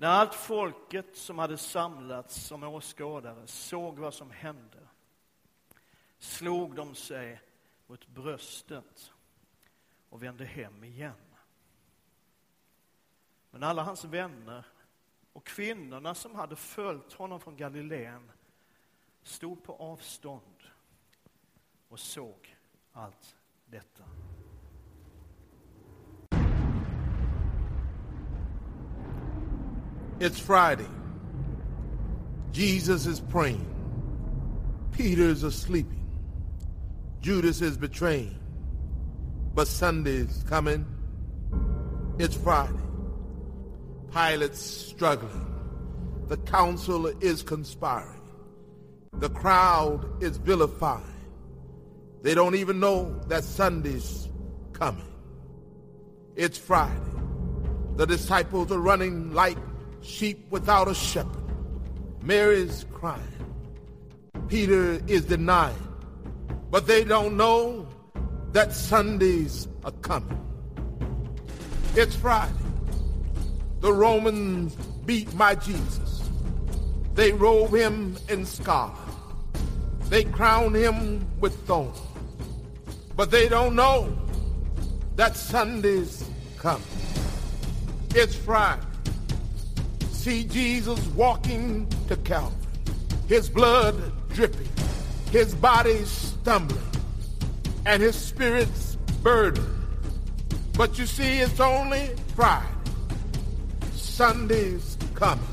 När allt folket som hade samlats som åskådare såg vad som hände slog de sig mot bröstet och vände hem igen. Men alla hans vänner och kvinnorna som hade följt honom från Galileen stod på avstånd och såg allt detta. It's Friday. Jesus is praying. Peter's asleep. Judas is betraying. But Sunday's coming. It's Friday. Pilate's struggling. The council is conspiring. The crowd is vilifying. They don't even know that Sunday's coming. It's Friday. The disciples are running like sheep without a shepherd. Mary's crying. Peter is denying. But they don't know that Sundays are coming. It's Friday. The Romans beat my Jesus. They robe him in scarlet. They crown him with thorns. But they don't know that Sunday's coming. It's Friday. See Jesus walking to Calvary. His blood dripping. His body stumbling. And his spirit's burdened. But you see, it's only Friday. Sunday's coming.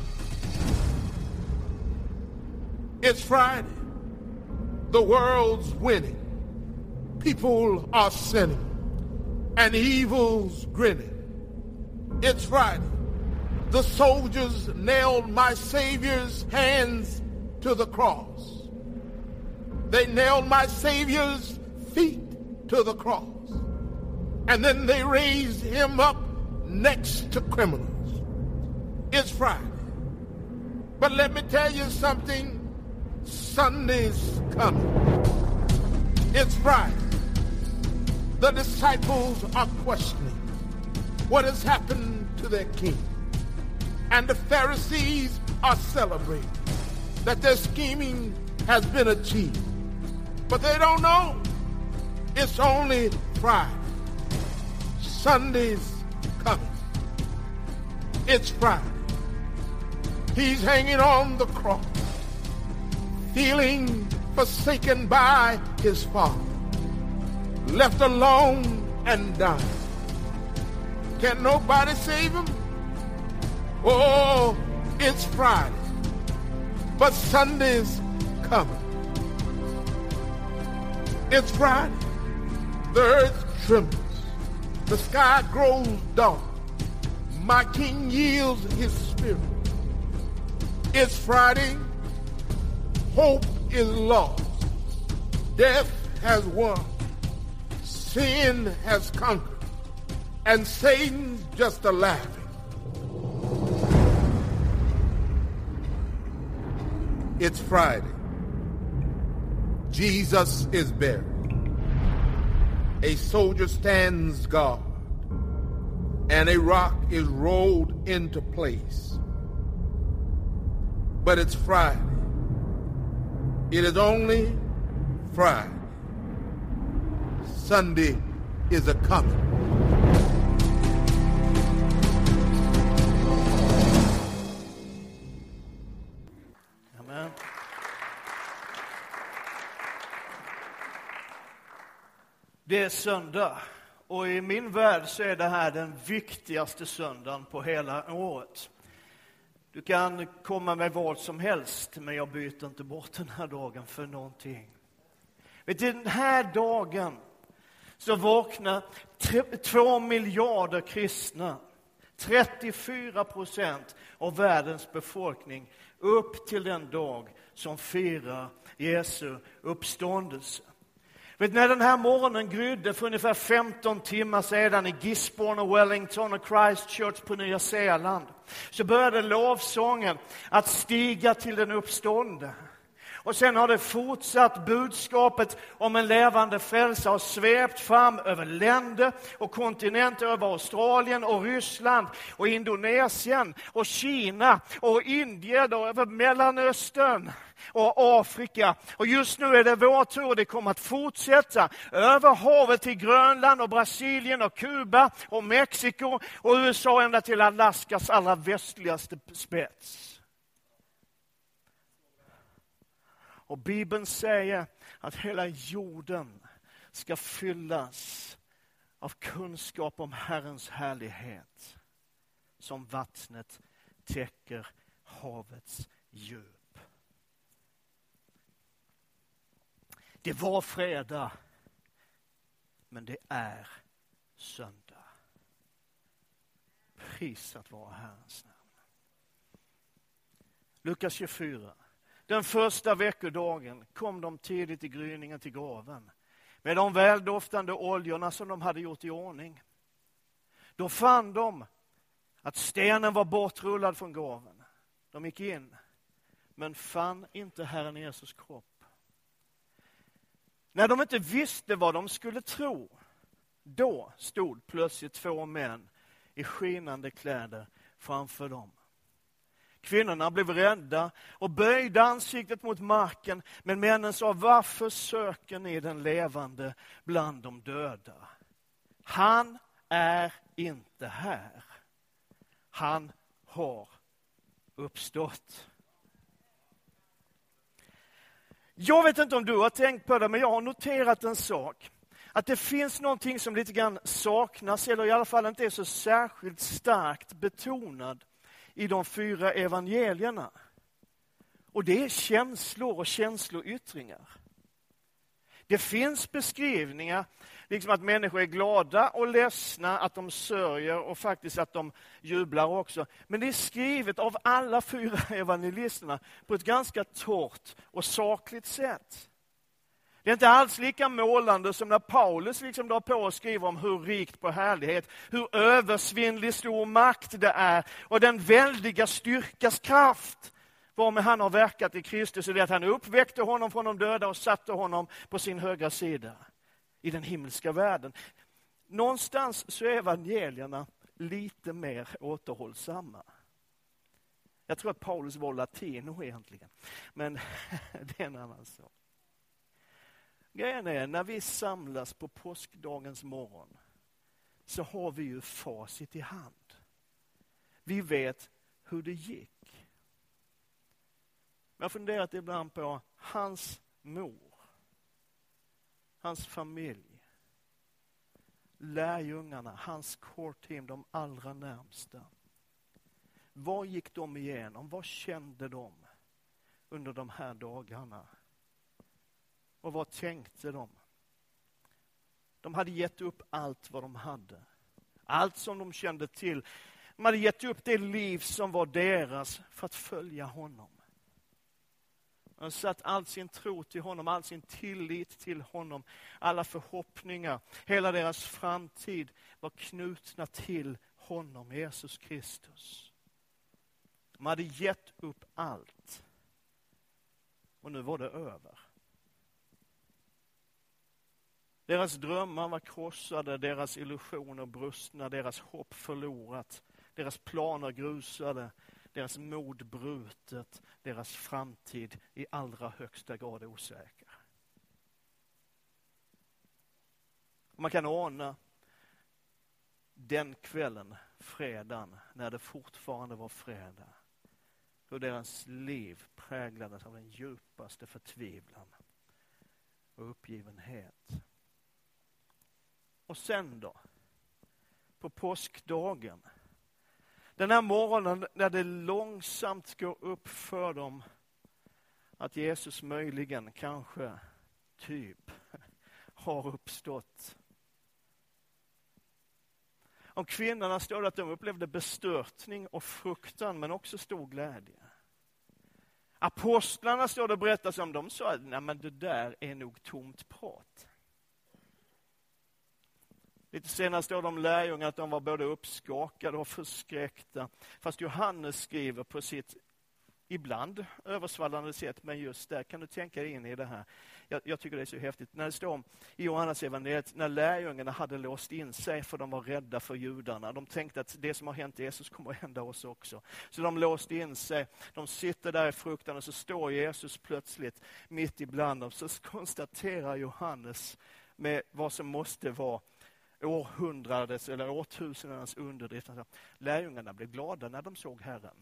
It's Friday. The world's winning. People are sinning. And evil's grinning. It's Friday. The soldiers nailed my Savior's hands to the cross. They nailed my Savior's feet to the cross. And then they raised him up next to criminals. It's Friday. But let me tell you something. Sunday's coming. It's Friday. The disciples are questioning what has happened to their king. And the Pharisees are celebrating that their scheming has been achieved. But they don't know it's only Friday. Sunday's coming. It's Friday. He's hanging on the cross, feeling forsaken by his father, left alone and dying. Can nobody save him? Oh, it's Friday, but Sunday's coming. It's Friday. The earth trembles. The sky grows dark. My king yields his spirit. It's Friday. Hope is lost. Death has won. Sin has conquered. And Satan's just a laughing. It's Friday. Jesus is buried. A soldier stands guard, and a rock is rolled into place. But it's Friday. It is only Friday. Sunday is a coming. Det är söndag och i min värld så är det här den viktigaste söndagen på hela året. Du kan komma med vad som helst, men jag byter inte bort den här dagen för någonting. Vet du, den här dagen så vaknar två miljarder kristna, 34 procent av världens befolkning, upp till den dag som firar Jesu uppståndelse. Vet, när den här morgonen grydde för ungefär 15 timmar sedan i Gisborne och Wellington och Christchurch på Nya Zeeland så började lovsången att stiga till den uppståndne. Och sen har det fortsatt budskapet om en levande frälsare har svept fram över länder och kontinenter, över Australien och Ryssland och Indonesien och Kina och Indien och över Mellanöstern och Afrika. Och just nu är det vår tur. Det kommer att fortsätta över havet till Grönland och Brasilien och Kuba och Mexiko och USA ända till Alaskas allra västligaste spets. Och Bibeln säger att hela jorden ska fyllas av kunskap om Herrens härlighet som vattnet täcker havets djup. Det var fredag, men det är söndag. Prisat vara Herrens namn. Lukas 24. Den första veckodagen kom de tidigt i gryningen till graven med de väldoftande oljorna som de hade gjort i ordning. Då fann de att stenen var bortrullad från graven. De gick in, men fann inte Herren Jesus kropp. När de inte visste vad de skulle tro, då stod plötsligt två män i skinande kläder framför dem. Kvinnorna blev rädda och böjde ansiktet mot marken, men männen sa, varför söker ni den levande bland de döda? Han är inte här. Han har uppstått. Jag vet inte om du har tänkt på det, men jag har noterat en sak. Att det finns någonting som lite grann saknas, eller i alla fall inte är så särskilt starkt betonad i de fyra evangelierna. Och det är känslor och känsloyttringar. Det finns beskrivningar, liksom att människor är glada och ledsna, att de sörjer och faktiskt att de jublar också. Men det är skrivet av alla fyra evangelisterna på ett ganska torrt och sakligt sätt. Det är inte alls lika målande som när Paulus liksom drar på och skriver om hur rikt på härlighet, hur översvinnlig stor makt det är och den väldiga styrkas kraft varmed han har verkat i Kristus, och det att han uppväckte honom från de döda och satte honom på sin högra sida i den himmelska världen. Någonstans så är evangelierna lite mer återhållsamma. Jag tror att Paulus var latino egentligen, men det är en annan sak. Grejen är, när vi samlas på påskdagens morgon så har vi ju facit i hand. Vi vet hur det gick. Jag har funderat ibland på hans mor, hans familj, lärjungarna, hans core team, de allra närmsta. Vad gick de igenom? Vad kände de under de här dagarna? Och vad tänkte de? De hade gett upp allt vad de hade. Allt som de kände till. De hade gett upp det liv som var deras för att följa honom. De hade satt all sin tro till honom, all sin tillit till honom. Alla förhoppningar, hela deras framtid var knutna till honom, Jesus Kristus. De hade gett upp allt. Och nu var det över. Deras drömmar var krossade, deras illusioner brustna, deras hopp förlorat, deras planer grusade, deras mod brutet, deras framtid i allra högsta grad osäker. Man kan ana den kvällen, fredagen, när det fortfarande var fredag, hur deras liv präglades av den djupaste förtvivlan och uppgivenhet. Och sen då? På påskdagen. Den här morgonen när det långsamt går upp för dem att Jesus möjligen, kanske, typ, har uppstått. Om kvinnorna står det att de upplevde bestörtning och fruktan, men också stor glädje. Apostlarna står det och berättas om, de sa att det där är nog tomt prat. Lite senare står det om lärjungarna att de var både uppskakade och förskräckta. Fast Johannes skriver på sitt ibland översvallande sätt, men just där kan du tänka dig in i det här. Jag, jag tycker det är så häftigt. När det står om, i Johannes evangeliet, när lärjungarna hade låst in sig för de var rädda för judarna. De tänkte att det som har hänt Jesus kommer att hända oss också. Så de låste in sig. De sitter där i fruktan och så står Jesus plötsligt mitt ibland dem. Så konstaterar Johannes med vad som måste vara århundradets eller årtusendenas underdrift. Alltså, lärjungarna blev glada när de såg Herren.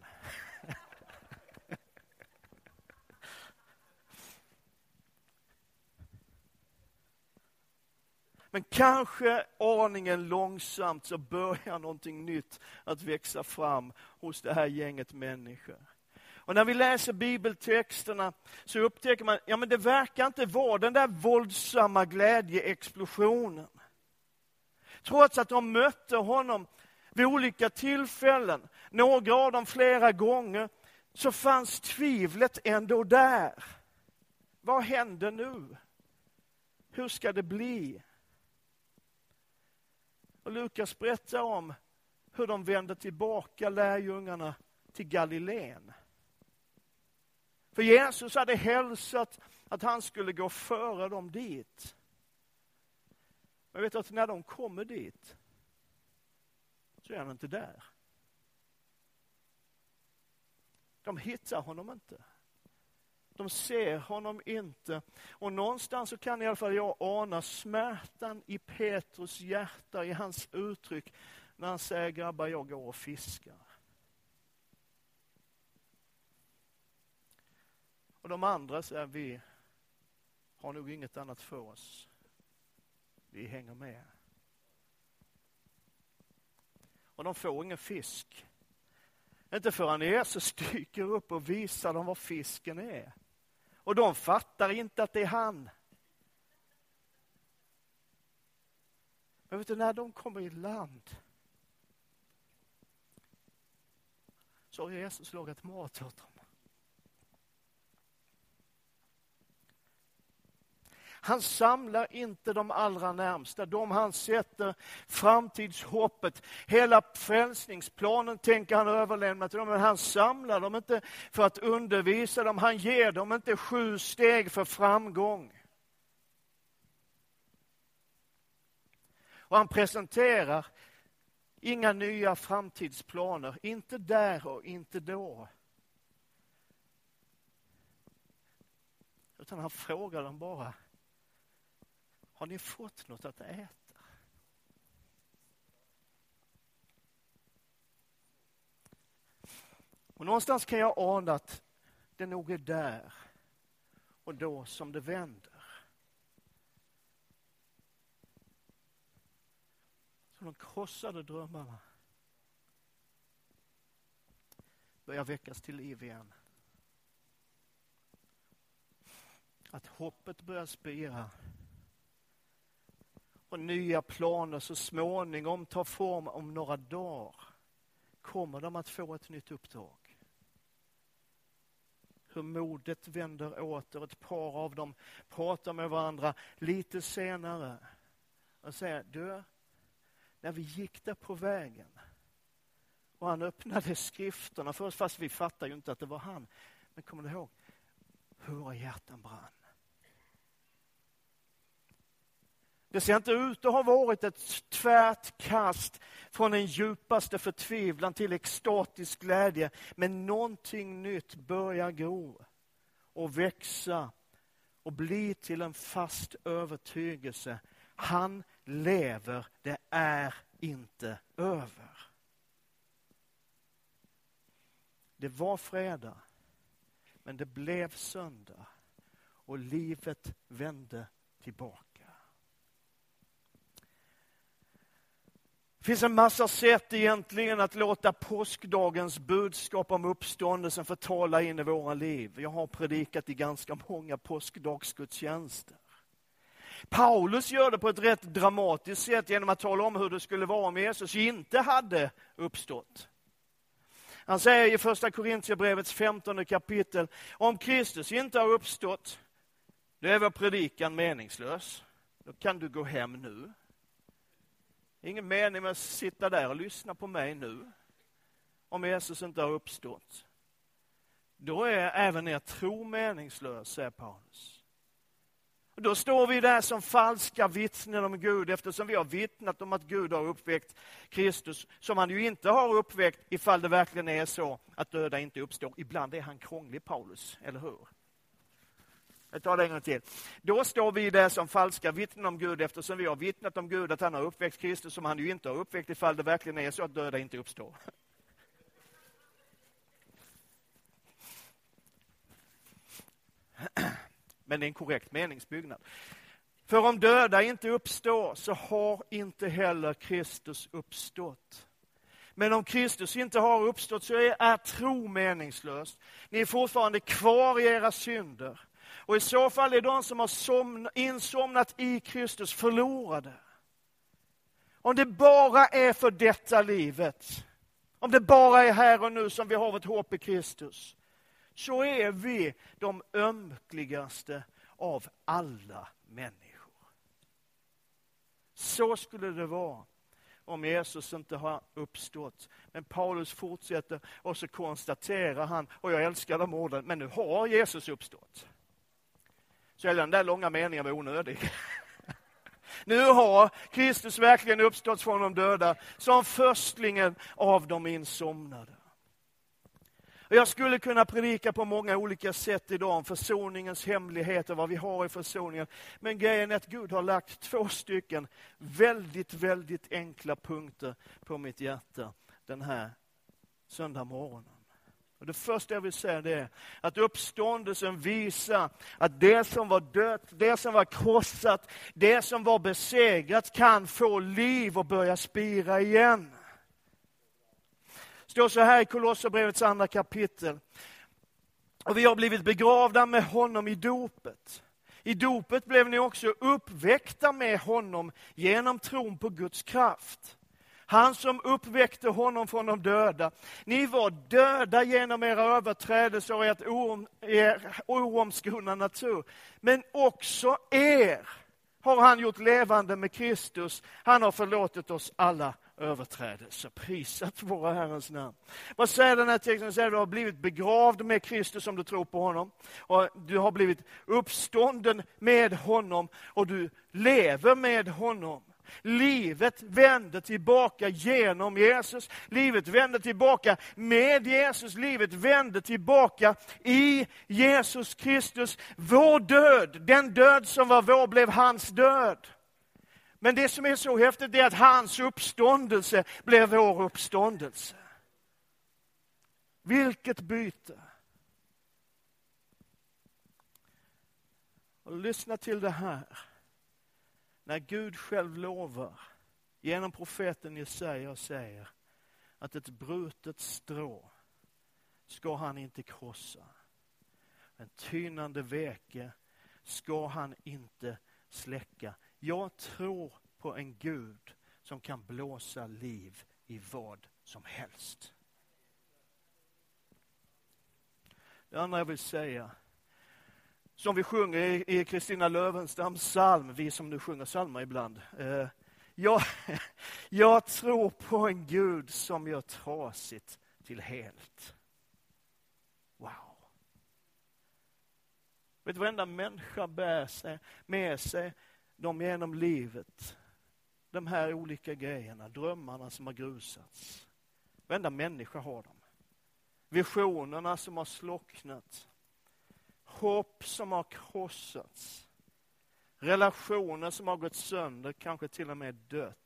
Men kanske aningen långsamt så börjar någonting nytt att växa fram hos det här gänget människor. Och när vi läser bibeltexterna så upptäcker man, ja men det verkar inte vara den där våldsamma glädjeexplosionen. Trots att de mötte honom vid olika tillfällen, några av dem flera gånger, så fanns tvivlet ändå där. Vad händer nu? Hur ska det bli? Och Lukas berättar om hur de vände tillbaka lärjungarna till Galileen. För Jesus hade hälsat att han skulle gå före dem dit. Men vet du att när de kommer dit så är han inte där. De hittar honom inte. De ser honom inte. Och någonstans så kan i alla fall jag ana smärtan i Petrus hjärta, i hans uttryck, när han säger grabbar, jag går och fiskar. Och de andra säger, vi har nog inget annat för oss. Vi hänger med. Och de får ingen fisk. Inte förrän Jesus dyker upp och visar dem var fisken är. Och de fattar inte att det är han. Men vet du, när de kommer i land så har Jesus lagat mat åt dem. Han samlar inte de allra närmsta, de han sätter framtidshoppet. Hela frälsningsplanen tänker han överlämna till dem, men han samlar dem inte för att undervisa dem. Han ger dem inte sju steg för framgång. Och han presenterar inga nya framtidsplaner, inte där och inte då. Utan han frågar dem bara, har ni fått något att äta? Och någonstans kan jag ana att det nog är där och då som det vänder. Så de krossade drömmarna börjar väckas till liv igen. Att hoppet börjar spira och nya planer så småningom tar form om några dagar kommer de att få ett nytt uppdrag. Hur modet vänder åter. Ett par av dem pratar med varandra lite senare och säger, du, när vi gick där på vägen och han öppnade skrifterna för oss, fast vi fattar ju inte att det var han. Men kommer du ihåg hur våra hjärtan brann? Det ser inte ut att ha varit ett tvärt kast från den djupaste förtvivlan till extatisk glädje. Men någonting nytt börjar gro och växa och bli till en fast övertygelse. Han lever, det är inte över. Det var fredag, men det blev söndag och livet vände tillbaka. Det finns en massa sätt egentligen att låta påskdagens budskap om uppståndelsen få tala in i våra liv. Jag har predikat i ganska många påskdagsgudstjänster. Paulus gör det på ett rätt dramatiskt sätt genom att tala om hur det skulle vara om Jesus inte hade uppstått. Han säger i första Korintierbrevets 15 kapitel, om Kristus inte har uppstått, då är vår predikan meningslös. Då kan du gå hem nu. Ingen mening med att sitta där och lyssna på mig nu, om Jesus inte har uppstått. då är även er tro meningslös, säger Paulus. Och då står vi där som falska vittnen om Gud eftersom vi har vittnat om att Gud har uppväckt Kristus som han ju inte har uppväckt ifall det verkligen är så att döda inte uppstår. Ibland är han krånglig, Paulus, eller hur? Jag tar det en gång till. Då står vi där som falska vittnen om Gud eftersom vi har vittnat om Gud att han har uppväckt Kristus som han ju inte har uppväckt ifall det verkligen är så att döda inte uppstår. Men det är en korrekt meningsbyggnad. För om döda inte uppstår så har inte heller Kristus uppstått. Men om Kristus inte har uppstått så är, tro meningslöst. Ni är fortfarande kvar i era synder. Och i så fall är de som har insomnat i Kristus förlorade. Om det bara är för detta livet, om det bara är här och nu som vi har vårt hopp i Kristus, så är vi de ömkligaste av alla människor. Så skulle det vara om Jesus inte har uppstått. Men Paulus fortsätter och så konstaterar han, och jag älskar de orden, men nu har Jesus uppstått. Så hela den där långa meningen var onödig. Nu har Kristus verkligen uppstått från de döda som förstlingen av de insomnade. Jag skulle kunna predika på många olika sätt idag om försoningens hemligheter, vad vi har i försoningen. Men grejen är att Gud har lagt två stycken väldigt, väldigt enkla punkter på mitt hjärta den här söndag morgonen. Och det första jag vill säga är att uppståndelsen visar att det som var dött, det som var krossat, det som var besegrat kan få liv och börja spira igen Det står så här i Kolosserbrevets andra kapitel. Och vi har blivit begravda med honom i dopet. I dopet blev ni också uppväckta med honom genom tron på Guds kraft. Han som uppväckte honom från de döda. Ni var döda genom era överträdelser och ert er oomskurna natur. Men också er har han gjort levande med Kristus. Han har förlåtit oss alla överträdelser. Prisat våra Herrens namn. Vad säger den här texten? Den säger att du har blivit begravd med Kristus om du tror på honom. Och du har blivit uppstånden med honom och du lever med honom. Livet vänder tillbaka genom Jesus. Livet vänder tillbaka med Jesus. Livet vänder tillbaka i Jesus Kristus. Vår död, den död som var vår, blev hans död. Men det som är så häftigt är att hans uppståndelse blev vår uppståndelse. Vilket byte! Och lyssna till det här. När Gud själv lovar genom profeten Jesaja och säger att ett brutet strå ska han inte krossa. En tynande veke ska han inte släcka. Jag tror på en Gud som kan blåsa liv i vad som helst. Det andra jag vill säga, som vi sjunger i Kristina Löwenstams psalm, vi som nu sjunger psalmer ibland. Eh, jag, jag tror på en Gud som gör trasigt till helt. Wow. Vet du, varenda människa bär sig, med sig dem genom livet. De här olika grejerna, drömmarna som har grusats. Varenda människa har dem. Visionerna som har slocknat. Hopp som har krossats. Relationer som har gått sönder, kanske till och med dött.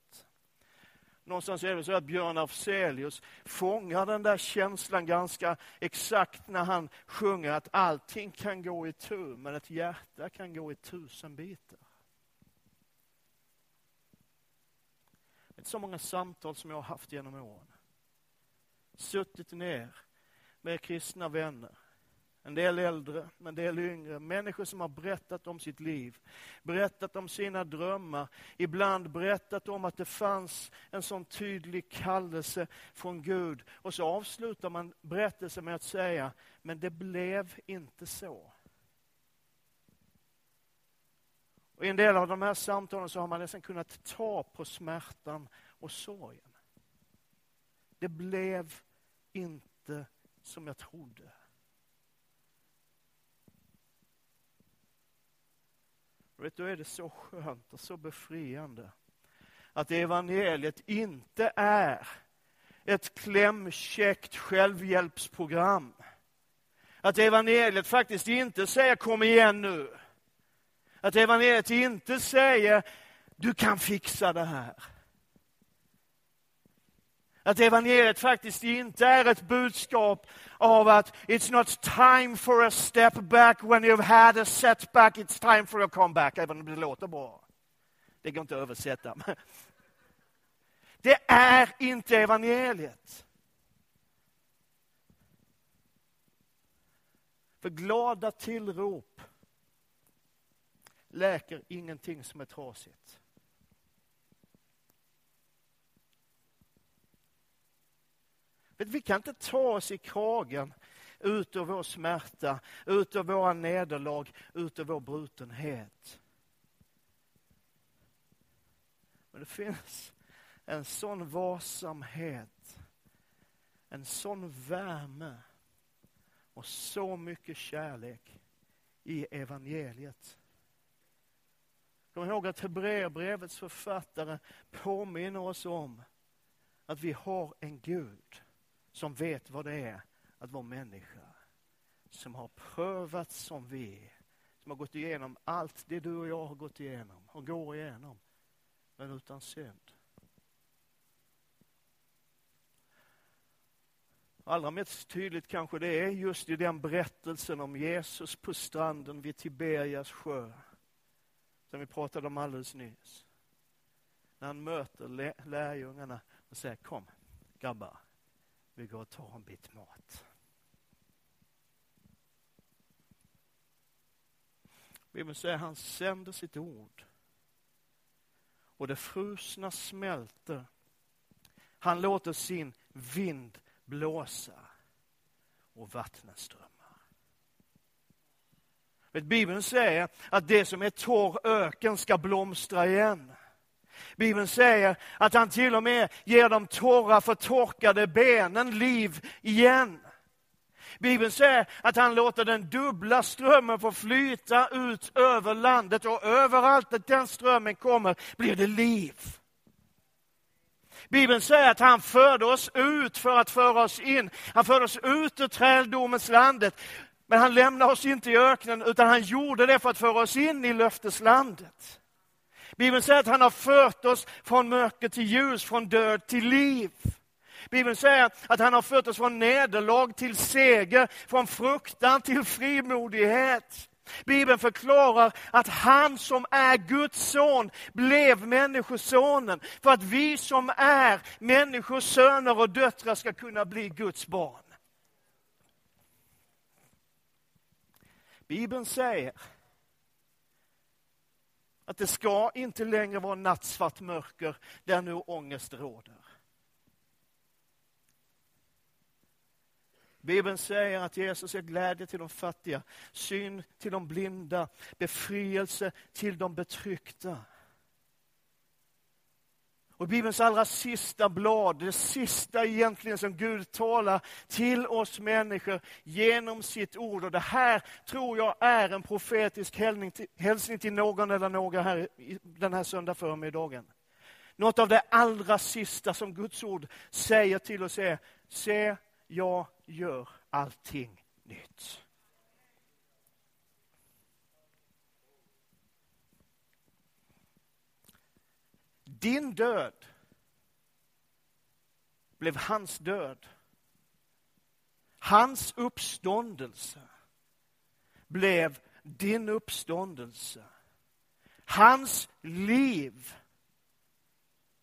Någonstans är det så att Björn Afzelius fångar den där känslan ganska exakt när han sjunger att allting kan gå i tur, men ett hjärta kan gå i tusen bitar. Det är så många samtal som jag har haft genom åren. Suttit ner med kristna vänner. En del äldre, en del yngre. Människor som har berättat om sitt liv. Berättat om sina drömmar. Ibland berättat om att det fanns en sån tydlig kallelse från Gud. Och så avslutar man berättelsen med att säga, men det blev inte så. Och I en del av de här samtalen så har man nästan kunnat ta på smärtan och sorgen. Det blev inte som jag trodde. Vet du, är det så skönt och så befriande att evangeliet inte är ett klämkäckt självhjälpsprogram. Att evangeliet faktiskt inte säger kom igen nu. Att evangeliet inte säger du kan fixa det här. Att evangeliet faktiskt inte är ett budskap av att it's not time for a step back when you've had a setback, it's time for a comeback, även om det låter bra. Det går inte att översätta. Det är inte evangeliet. För glada tillrop läker ingenting som är trasigt. Vi kan inte ta oss i kragen ut ur vår smärta, ut ur våra nederlag, ut ur vår brutenhet. Men det finns en sån varsamhet, en sån värme och så mycket kärlek i evangeliet. Kom ihåg att Hebreerbrevets författare påminner oss om att vi har en Gud som vet vad det är att vara människa. Som har prövat som vi som har gått igenom allt det du och jag har gått igenom och går igenom, men utan synd. Allra mest tydligt kanske det är just i den berättelsen om Jesus på stranden vid Tiberias sjö, som vi pratade om alldeles nyss. När han möter lärjungarna och säger kom grabbar, vi går och tar en bit mat. Bibeln säger att han sänder sitt ord och det frusna smälter. Han låter sin vind blåsa och vattnet strömmar. Bibeln säger att det som är torr öken ska blomstra igen. Bibeln säger att han till och med ger de torra förtorkade benen liv igen. Bibeln säger att han låter den dubbla strömmen få flyta ut över landet och överallt där den strömmen kommer blir det liv. Bibeln säger att han förde oss ut för att föra oss in. Han förde oss ut ur träldomens landet. Men han lämnade oss inte i öknen, utan han gjorde det för att föra oss in i löfteslandet. Bibeln säger att han har fört oss från mörker till ljus, från död till liv. Bibeln säger att han har fört oss från nederlag till seger, från fruktan till frimodighet. Bibeln förklarar att han som är Guds son blev människosonen för att vi som är människors söner och döttrar ska kunna bli Guds barn. Bibeln säger att det ska inte längre vara nattsvart mörker där nu ångest råder. Bibeln säger att Jesus är glädje till de fattiga, syn till de blinda, befrielse till de betryckta. Och Bibelns allra sista blad, det sista egentligen som Gud talar till oss människor genom sitt ord. Och det här tror jag är en profetisk hälsning till någon eller några här den här söndag förmiddagen. Något av det allra sista som Guds ord säger till oss är, se, jag gör allting nytt. Din död blev hans död. Hans uppståndelse blev din uppståndelse. Hans liv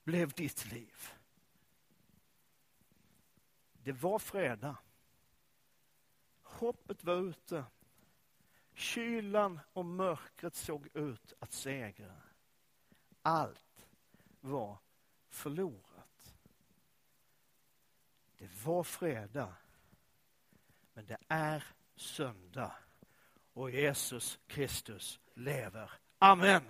blev ditt liv. Det var fredag. Hoppet var ute. Kylan och mörkret såg ut att segra. Allt var förlorat. Det var fredag, men det är söndag och Jesus Kristus lever. Amen.